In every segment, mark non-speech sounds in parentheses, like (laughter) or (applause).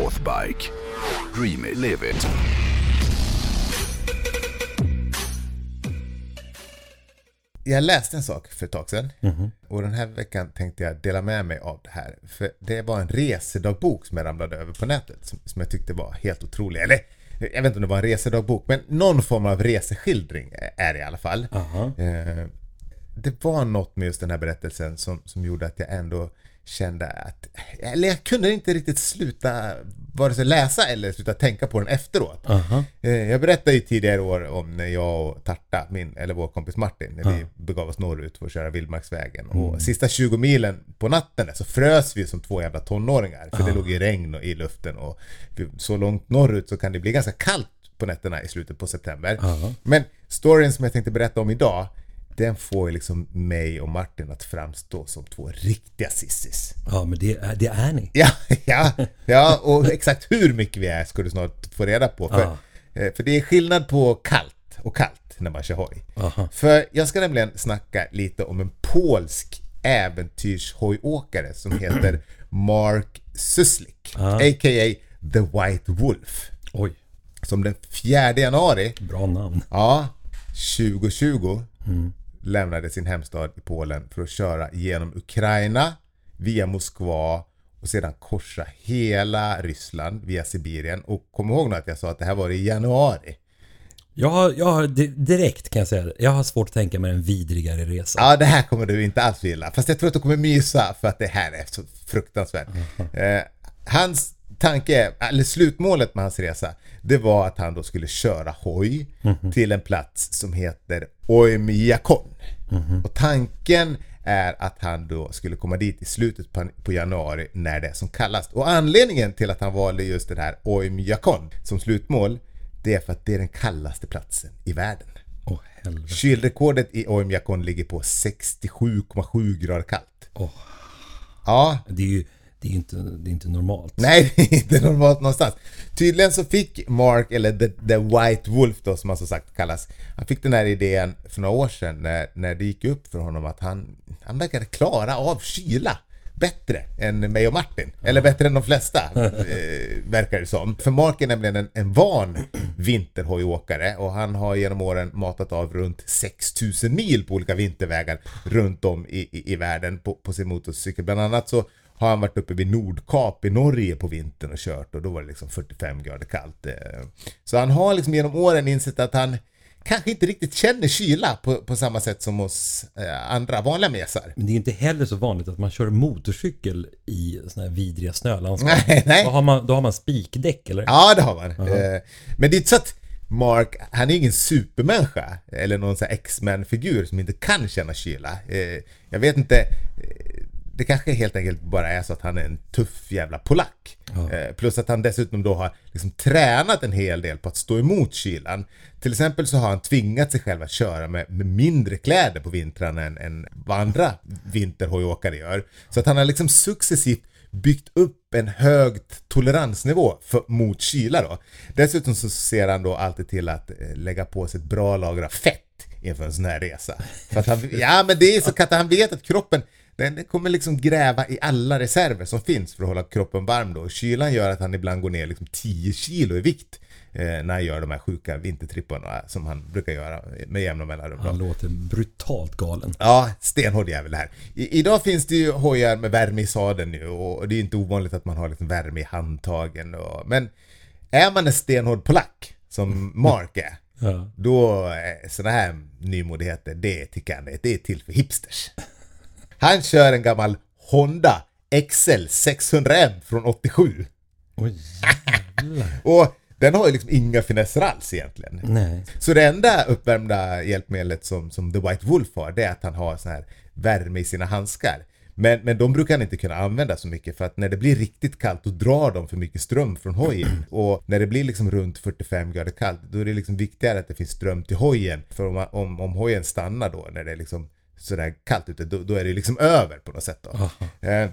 Northbike. Dream it, live it. Jag läste en sak för ett tag sedan och den här veckan tänkte jag dela med mig av det här. För det var en resedagbok som jag ramlade över på nätet som, som jag tyckte var helt otrolig. Eller jag vet inte om det var en resedagbok men någon form av reseskildring är det i alla fall. Aha. Det var något med just den här berättelsen som, som gjorde att jag ändå kände att, eller jag kunde inte riktigt sluta vare sig läsa eller sluta tänka på den efteråt. Aha. Eh, Jag berättade ju tidigare i år om när jag och Tarta, min, eller vår kompis Martin, när vi begav oss norrut för att köra vildmarksvägen. Och sista 20 milen på natten så frös vi som två jävla tonåringar. För det låg ju regn och- i luften och så långt norrut så kan det bli ganska kallt på nätterna i slutet på september. Ja. Men storyn som jag tänkte berätta om idag, den får ju liksom mig och Martin att framstå som två riktiga sissis. Ja, men det är, det är ni. Ja, (laughs) ja, ja, och exakt hur mycket vi är ska du snart få reda på. För, Ja. eh, för det är skillnad på kallt och kallt när man kör hoj. Aha. För jag ska nämligen snacka lite om en polsk äventyrshojåkare som (clears throat) heter Mark Suslik, a.k.a. The White Wolf. Oj, Som den 4 januari bra namn. Ja, 2020 lämnade sin hemstad i Polen för att köra genom Ukraina, via Moskva och sedan korsa hela Ryssland via Sibirien. Och kom ihåg nu att jag sa att det här var i januari. Jag har, jag har di- direkt kan jag säga. Jag har svårt att tänka mig en vidrigare resa. Ja, det här kommer du inte alls gilla. Fast jag tror att du kommer mysa för att det här är så fruktansvärt. (laughs) Eh, hans tanke, eller slutmålet med hans resa, det var att han då skulle köra hoj till en plats som heter Oymyakon. Och tanken är att han då skulle komma dit i slutet på, på januari när det är som kallast. Och anledningen till att han valde just den här Oymyakon som slutmål, det är för att det är den kallaste platsen i världen. Helvete. Kylrekordet i Oymyakon ligger på 67,7 grader kallt. Åh. Ja, Det är ju det är inte, det är inte normalt. nej (laughs) det är inte normalt någonstans. Tydligen så fick Mark, eller the, the White Wolf då som han så sagt kallas, han fick den här idén för några år sedan när, när det gick upp för honom att han, han verkade klara av kyla bättre än mig och Martin. Eller bättre än de flesta, (laughs) eh, verkar det som. För Mark är nämligen en, en van vinterhojåkare och han har genom åren matat av runt 6000 mil på olika vintervägar runt om i, i, i världen på, på sin motorcykel. Bland annat så har han varit uppe vid Nordkap i Norge på vintern och kört och då var det liksom 45 grader kallt. eh. Så han har liksom genom åren insett att han kanske inte riktigt känner kyla på, på samma sätt som hos eh, andra vanliga mesar. Men det är inte heller så vanligt att man kör motorcykel i såna här vidriga snölandskap. (laughs) Nej, nej. Då har man, då har man spikdäck eller? Ja, det har man. Eh, Men det är inte så att Mark, han är ingen supermänniska eller någon sån här X-Men-figur som inte kan känna kyla. Eh, Jag vet inte, det kanske helt enkelt bara är så att han är en tuff jävla polack. Eh, Plus att han dessutom då har liksom tränat en hel del på att stå emot kylan. Till exempel så har han tvingat sig själv att köra med, med mindre kläder på vintrarna än, än vad andra vinterhojåkare gör. Så att han har liksom successivt byggt upp en hög toleransnivå för, mot kyla då. Dessutom så ser han då alltid till att eh, lägga på sig ett bra lager av fett inför en sån här resa. För att han, ja men det är så att han vet att kroppen den kommer liksom gräva i alla reserver som finns för att hålla kroppen varm då. Kylan gör att han ibland går ner liksom 10 kilo i vikt eh, när han gör de här sjuka vintertripparna som han brukar göra med jämna mellanrum. Han låter brutalt galen. Ja, stenhård jävel här. I, idag finns det ju hojar med värme i sadeln nu och det är inte ovanligt att man har liksom värme i handtagen. Och, men är man en stenhård polack, som Mark är, Ja. då sådana här nymodigheter, det tycker han det är till för hipsters. Han kör en gammal Honda XL 600M från 87. Oj. (laughs) Och den har ju liksom inga finesser alls egentligen. Nej. Så det enda uppvärmda hjälpmedlet som, som The White Wolf har, det är att han har sån här värme i sina handskar. Men, men de brukar han inte kunna använda så mycket för att när det blir riktigt kallt då drar de för mycket ström från hojen. (clears throat) Och när det blir liksom runt 45 grader kallt då är det liksom viktigare att det finns ström till hojen. För om, om, om hojen stannar då när det är liksom sådär kallt ute då, då är det liksom över på något sätt då. Eh,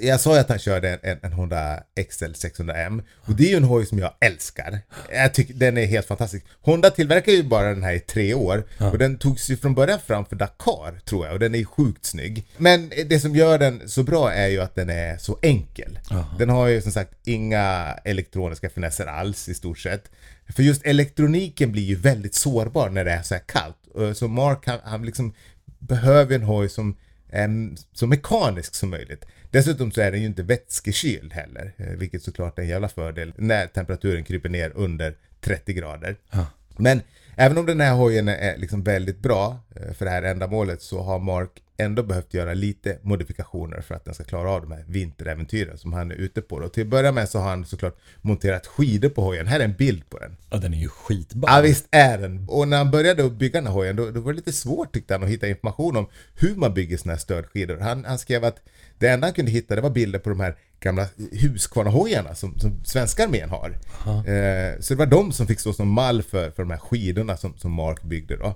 Jag sa ju att han körde en, en Honda XL 600M och det är ju en hoj som jag älskar. Jag tycker den är helt fantastisk. Honda tillverkar ju bara den här i tre år och den togs ju från början fram för Dakar tror jag och den är sjukt snygg. Men det som gör den så bra är ju att den är så enkel. Den har ju som sagt inga elektroniska finesser alls i stort sett. För just elektroniken blir ju väldigt sårbar när det är så här kallt. Så Mark han, han liksom behöver en hoj som är så mekanisk som möjligt. Dessutom så är den ju inte vätskekyld heller, eh, vilket såklart är en jävla fördel när temperaturen kryper ner under 30 grader. Ja. Men även om den här hojen är liksom väldigt bra eh, för det här ändamålet så har Mark ändå behövt göra lite modifikationer för att den ska klara av de här vinteräventyren som han är ute på. Och till att börja med så har han såklart monterat skidor på hojen. Här är en bild på den. Ja, den är ju skitball. Ja visst är den. Och när han började bygga den här hojen då, då var det lite svårt tyckte han att hitta information om hur man bygger såna här stödskidor. Han, han skrev att det enda han kunde hitta det var bilder på de här gamla Husqvarna-hojarna som, som svenska armén har. Eh, så det var de som fick stå som mall för, för de här skidorna som, som Mark byggde då.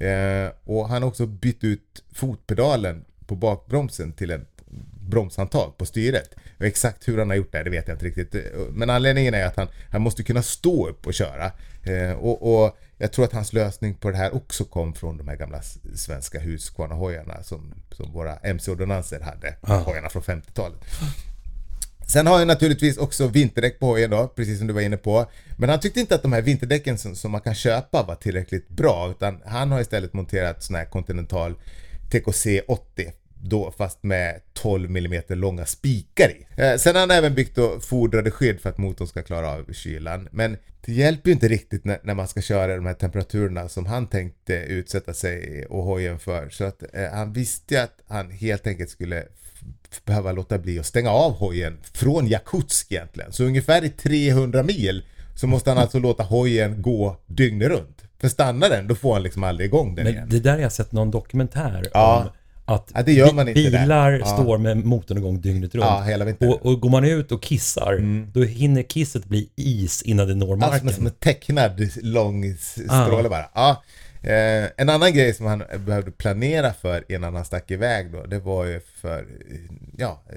Eh, och han har också bytt ut fotpedalen på bakbromsen till en bromshandtag på styret. Och exakt hur han har gjort det, det vet jag inte riktigt. Men anledningen är att han, han måste kunna stå upp och köra. Eh, och, och, jag tror att hans lösning på det här också kom från de här gamla svenska Husqvarna-hojarna som, som våra MC-ordonnanser hade. Ah. Hojarna från 50-talet. Sen har jag naturligtvis också vinterdäck på hojen då, precis som du var inne på. Men han tyckte inte att de här vinterdäcken som, som man kan köpa var tillräckligt bra, utan han har istället monterat sån här Continental TKC 80 då fast med 12 mm långa spikar i. Eh, sen har han även byggt då fodrade skydd för att motorn ska klara av kylan. Men det hjälper ju inte riktigt när, när man ska köra de här temperaturerna som han tänkte utsätta sig och hojen för. Så att eh, han visste ju att han helt enkelt skulle behöva låta bli att stänga av hojen från Jakutsk egentligen. Så ungefär i 300 mil så måste han alltså låta hojen gå dygnet runt. För stannar den, då får han liksom aldrig igång den igen. Men det där har jag sett någon dokumentär Ja. om. Att Ja, det gör man inte där. bilar Ja. står med motorn igång dygnet runt. Ja, hela vintern. och, och går man ut och kissar, då hinner kisset bli is innan det når Alltså marken. som en tecknad lång stråle bara. Ja. Eh, en annan grej som han behövde planera för innan han stack iväg då, det var ju för, eh, ja, eh,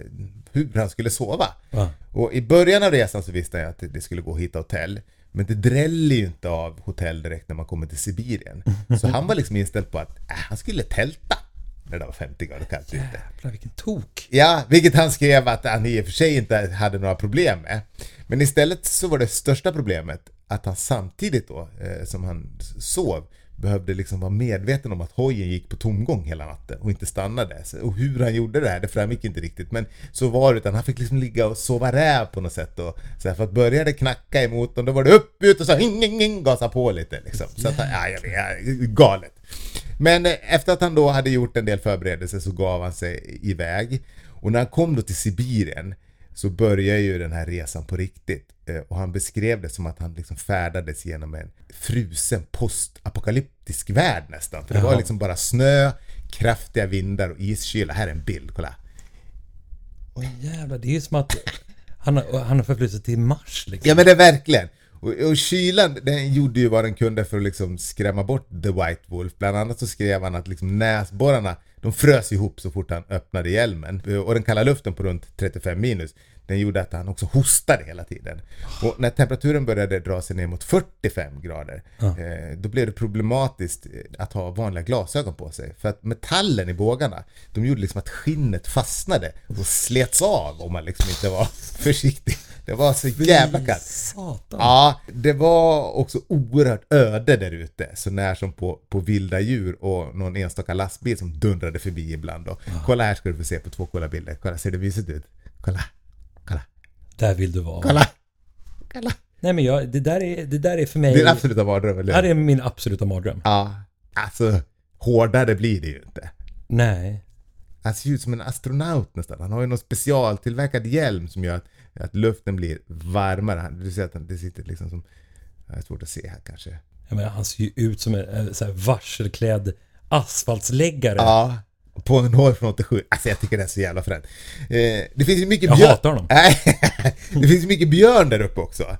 hur han skulle sova. Ja. Och i början av resan så visste jag att det- skulle gå att hitta hotell. Men det dräller ju inte av hotell direkt när man kommer till Sibirien. (laughs) Så han var liksom inställd på att äh, han skulle tälta när det var 50 grader kallt ute. Jävlar vilken tok. Ja, vilket han skrev att han i och för sig inte hade några problem med. Men istället så var det största problemet att han samtidigt då, eh, som han sov, behövde liksom vara medveten om att hojen gick på tomgång hela natten och inte stannade. Och hur han gjorde det här, det framgick inte riktigt. Men så var det, utan han fick liksom ligga och sova räv på något sätt. Och, så här, för att börja det knacka i motorn, då var det upp, ut och så hing, hing, hing, gasa på lite liksom. Så att ja, jag vet, galet. Men eh, efter att han då hade gjort en del förberedelser så gav han sig iväg. Och när han kom då till Sibirien så börjar ju den här resan på riktigt. Eh, Och han beskrev det som att han liksom färdades genom en frusen postapokalyptisk värld nästan. För det var liksom bara snö, kraftiga vindar och iskyla. Här är en bild, kolla. Åh jävlar, det är ju som att han har, han har förflyttat sig till Mars liksom. Ja men det är verkligen. Och, och kylan den gjorde ju vad den kunde för att liksom skrämma bort The White Wolf. Bland annat så skrev han att liksom näsborrarna de frös ihop så fort han öppnade hjälmen. Och den kalla luften på runt 35 minus den gjorde att han också hostade hela tiden. Och när temperaturen började dra sig ner mot 45 grader eh, då blev det problematiskt eh, att ha vanliga glasögon på sig. För att metallen i bågarna de gjorde liksom att skinnet fastnade och slets av om man liksom inte var (laughs) försiktig. Det var så jävla kallt. Ja, det var också oerhört öde där ute. Så när som på, på vilda djur och någon enstaka lastbil som dundrade förbi ibland. Då. Kolla här ska du få se på två coola bilder. Kolla, ser det mysigt ut? Kolla, Där vill du vara. kolla, kolla. Nej men jag, det, där är, det där är för mig... Din absoluta mardröm, eller Ja, hur? det är min absoluta mardröm. Ja, alltså hårdare blir det ju inte. Nej. Han ser ut som en astronaut nästan. Han har ju någon specialtillverkad hjälm som gör att, att luften blir varmare. Du ser att det sitter liksom som... Det är svårt att se här kanske. Jag menar, han ser ju ut som en, en så här varselklädd asfaltsläggare. Ja, på en hår från 87. Alltså jag tycker det är så jävla fränt. Eh, det finns ju mycket Jag björn. hatar honom. Nej, (laughs) det finns mycket björn där uppe också.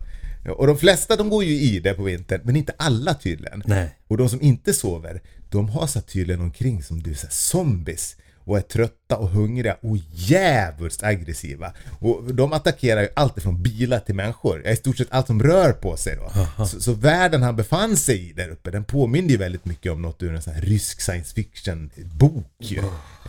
Och de flesta de går ju i det på vintern, men inte alla tydligen. Nej. Och de som inte sover, de hasar tydligen omkring som du, så här, zombies. Och är trötta och hungriga och jävligt aggressiva. Och de attackerar ju allt från bilar till människor. I stort sett allt som rör på sig då. Så, så världen han befann sig i där uppe, den påminner ju väldigt mycket om något ur en sån här rysk science fiction bok ju.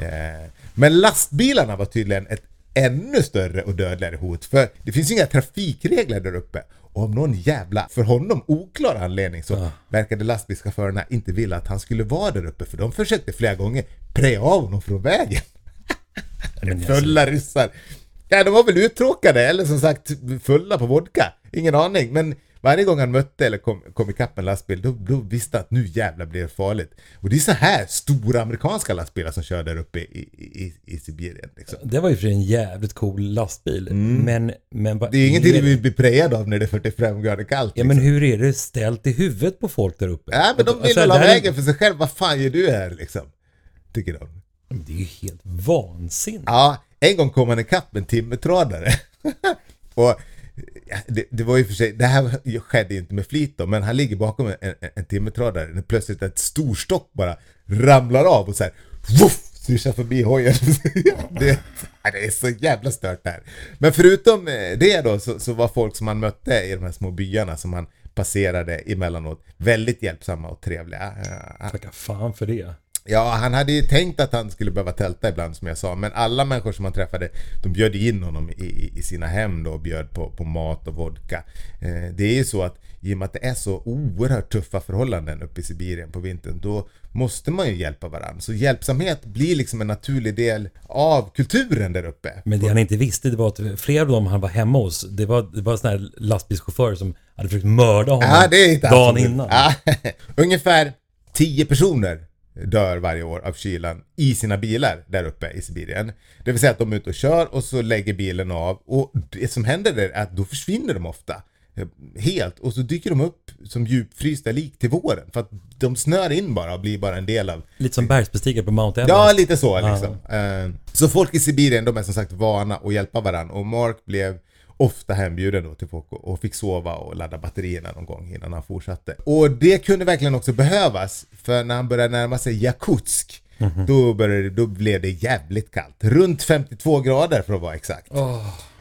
Eh, Men lastbilarna var tydligen ett ännu större och dödligare hot. För det finns ju inga trafikregler där uppe. Och av någon jävla, för honom oklar anledning så verkade lastbilschaufförerna inte vilja att han skulle vara där uppe. För de försökte flera gånger preja av honom från vägen. Alltså, (laughs) Fulla ryssar. Ja, de var väl uttråkade eller som sagt fulla på vodka. Ingen aning. Men varje gång han mötte eller kom, kom ikapp en lastbil, då, då visste han att nu jävlar blir det farligt. Och det är så här stora amerikanska lastbilar som kör där uppe i, i, i, Sibirien. Liksom. det var ju för en jävligt cool lastbil. Men, men Mm. Det är ingenting du vill bli prejad av när det är 45 grader kallt. Ja men hur är det ställt i huvudet på folk där uppe? Ja men de vill Alltså, väl det ha här är- vägen för sig själv. Vad fan gör du här liksom? Tycker de. Men Det är ju helt vansinnigt. Ja, en gång kom han ikapp en timmertradare. (laughs) och det, det var ju för sig, det här (laughs) skedde ju inte med flit då, men han ligger bakom en, en, en timmertradare när plötsligt ett storstock bara ramlar av och så här, voff, svischar förbi hojen. (laughs) det, det är så jävla stört här. Men förutom eh, det då så, så var folk som han mötte i de här små byarna som han passerade emellanåt väldigt hjälpsamma och trevliga. Tacka fan för det. Ja, han hade ju tänkt att han skulle behöva tälta ibland som jag sa, men alla människor som han träffade, de bjöd in honom i, i, sina hem då och bjöd på, på mat och vodka. Eh, det är ju så att i och med att det är så oerhört tuffa förhållanden uppe i Sibirien på vintern, då måste man ju hjälpa varandra. Så hjälpsamhet blir liksom en naturlig del av kulturen där uppe. Men det han inte visste det var att flera av dem han var hemma hos, det var, det var sådana här lastbilschaufförer som hade försökt mörda honom Ja, det är inte dagen innan. Ja, (laughs) ungefär 10 personer dör varje år av kylan i sina bilar där uppe i Sibirien. Det vill säga att de är ute och kör och så lägger bilen av och det som händer är att då försvinner de ofta. eh, Helt och så dyker de upp som djupfrysta lik till våren för att de snör in bara och blir bara en del av Lite som bergsbestigare på Mount Everest. Ja, lite så liksom. Eh, Så folk i Sibirien, de är som sagt vana att hjälpa varandra och Mark blev ofta hembjuden då till folk och fick sova och ladda batterierna någon gång innan han fortsatte. Och det kunde verkligen också behövas, för när han började närma sig Jakutsk, då, började, då blev det jävligt kallt. Runt 52 grader för att vara exakt.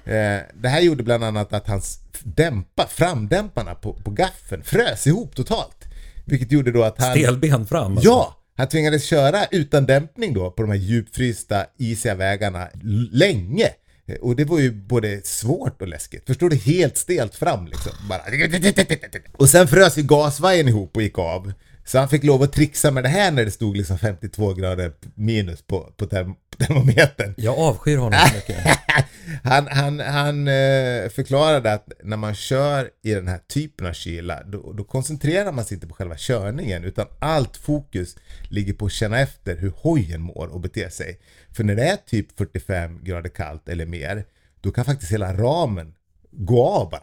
Eh, Det här gjorde bland annat att hans dämpa, framdämparna på, på gaffeln frös ihop totalt. Vilket gjorde då att han... Stelben fram. alltså. Ja! Han tvingades köra utan dämpning då på de här djupfrysta, isiga vägarna länge. Eh, Och det var ju både svårt och läskigt. Förstår du? Helt stelt fram liksom. Bara... Och sen frös ju gasvajern ihop och gick av. Så han fick lov att trixa med det här när det stod liksom 52 grader minus på, på term- termometern. Jag avskyr honom så mycket. (laughs) han han, han eh, förklarade att när man kör i den här typen av kyla då, då koncentrerar man sig inte på själva körningen utan allt fokus ligger på att känna efter hur hojen mår och beter sig. För när det är typ 45 grader kallt eller mer då kan faktiskt hela ramen gå av bara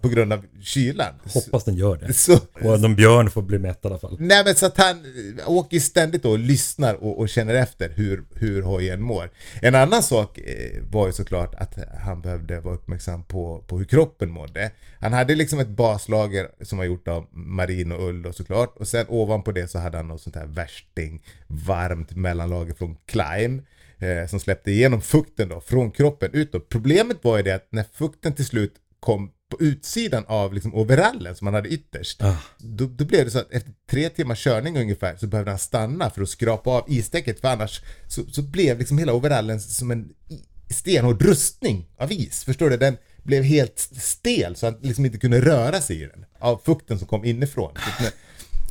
på grund av kylan. Hoppas den gör det. Så, Och en björn får bli mätt i alla fall. Nej men så att han åker ständigt och lyssnar och, och känner efter hur, hur hojen mår. En annan sak eh, var ju såklart att han behövde vara uppmärksam på, på hur kroppen mådde. Han hade liksom ett baslager som var gjort av marin och ull då såklart. Och sen ovanpå det så hade han något sånt här värsting varmt mellanlager från Climb. Eh, som släppte igenom fukten då från kroppen utåt. Problemet var ju det att när fukten till slut kom på utsidan av liksom overallen som han hade ytterst. Då, då blev det så att efter tre timmars körning ungefär så behövde han stanna för att skrapa av istäcket för annars så, så blev liksom hela overallen som en stenhård rustning av is. Förstår du? Den blev helt stel så han liksom inte kunde röra sig i den. Av fukten som kom inifrån. (sighs)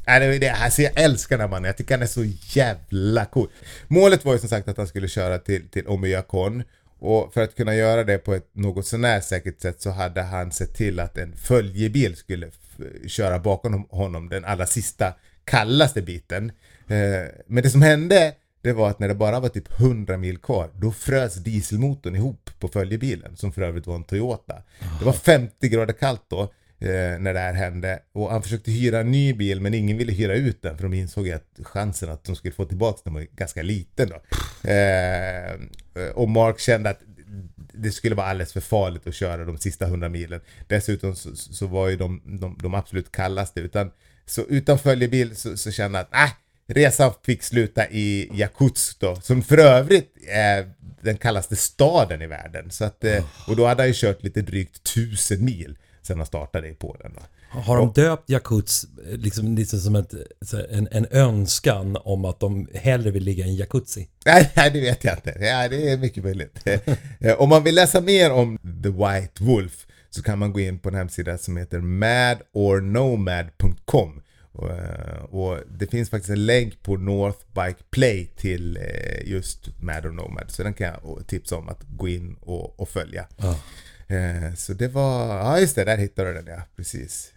Nej, det det. Alltså, jag älskar den här mannen. Jag tycker han är så jävla cool. Målet var ju som sagt att han skulle köra till, till Omiyakon. Och för att kunna göra det på ett något sånär säkert sätt så hade han sett till att en följebil skulle köra bakom hon- honom den allra sista kallaste biten. Eh, men det som hände det var att när det bara var typ 100 mil kvar, då frös dieselmotorn ihop på följebilen, som för övrigt var en Toyota. Det var 50 grader kallt då, eh, när det här hände. Och han försökte hyra en ny bil, men ingen ville hyra ut den, för de insåg att chansen att de skulle få tillbaka den var ganska liten då. Eh, och Mark kände att det skulle vara alldeles för farligt att köra de sista 100 milen. Dessutom så, så var ju de, de, de absolut kallaste. Utan, så utan följebil så, så kände han att äh, resan fick sluta i Jakutsk då, som för övrigt är den kallaste staden i världen. Så att, eh, och då hade han ju kört lite drygt tusen mil sen han startade i Polen. Då. Har de döpt Jakutsk liksom, liksom som ett, en, en önskan om att de hellre vill ligga i en jacuzzi? Nej, nej, det vet jag inte. Ja, det är mycket möjligt. (laughs) Eh, Om man vill läsa mer om The White Wolf så kan man gå in på en hemsida som heter madornomad.com och, eh, och det finns faktiskt en länk på North Bike Play till eh, just Mad or Nomad. Så den kan jag tipsa om att gå in och, och följa. Ja. Eh, Så det var, ja just det, där hittade du den ja, precis.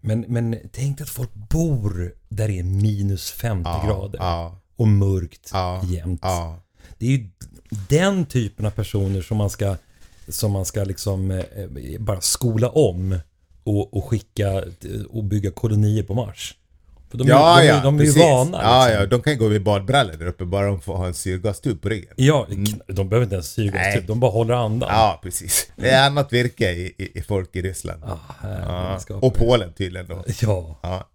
Men, men tänk att folk bor där det är minus 50 Ja, grader ja, och mörkt ja, jämt. Det är ju den typen av personer som man ska, som man ska liksom eh, bara skola om och, och skicka och bygga kolonier på Mars. För de, ja, är, de, ja, de är ju vana. Ja, liksom. ja, de kan gå vid badbrallor där uppe bara de får ha en syrgastub på ryggen. Ja, de behöver inte ens syrgas, Nej. typ. de bara håller andan. Ja, precis. Det är annat virke i, i, i folk i Ryssland. Ah, Ja. Och Polen tydligen då. Ja.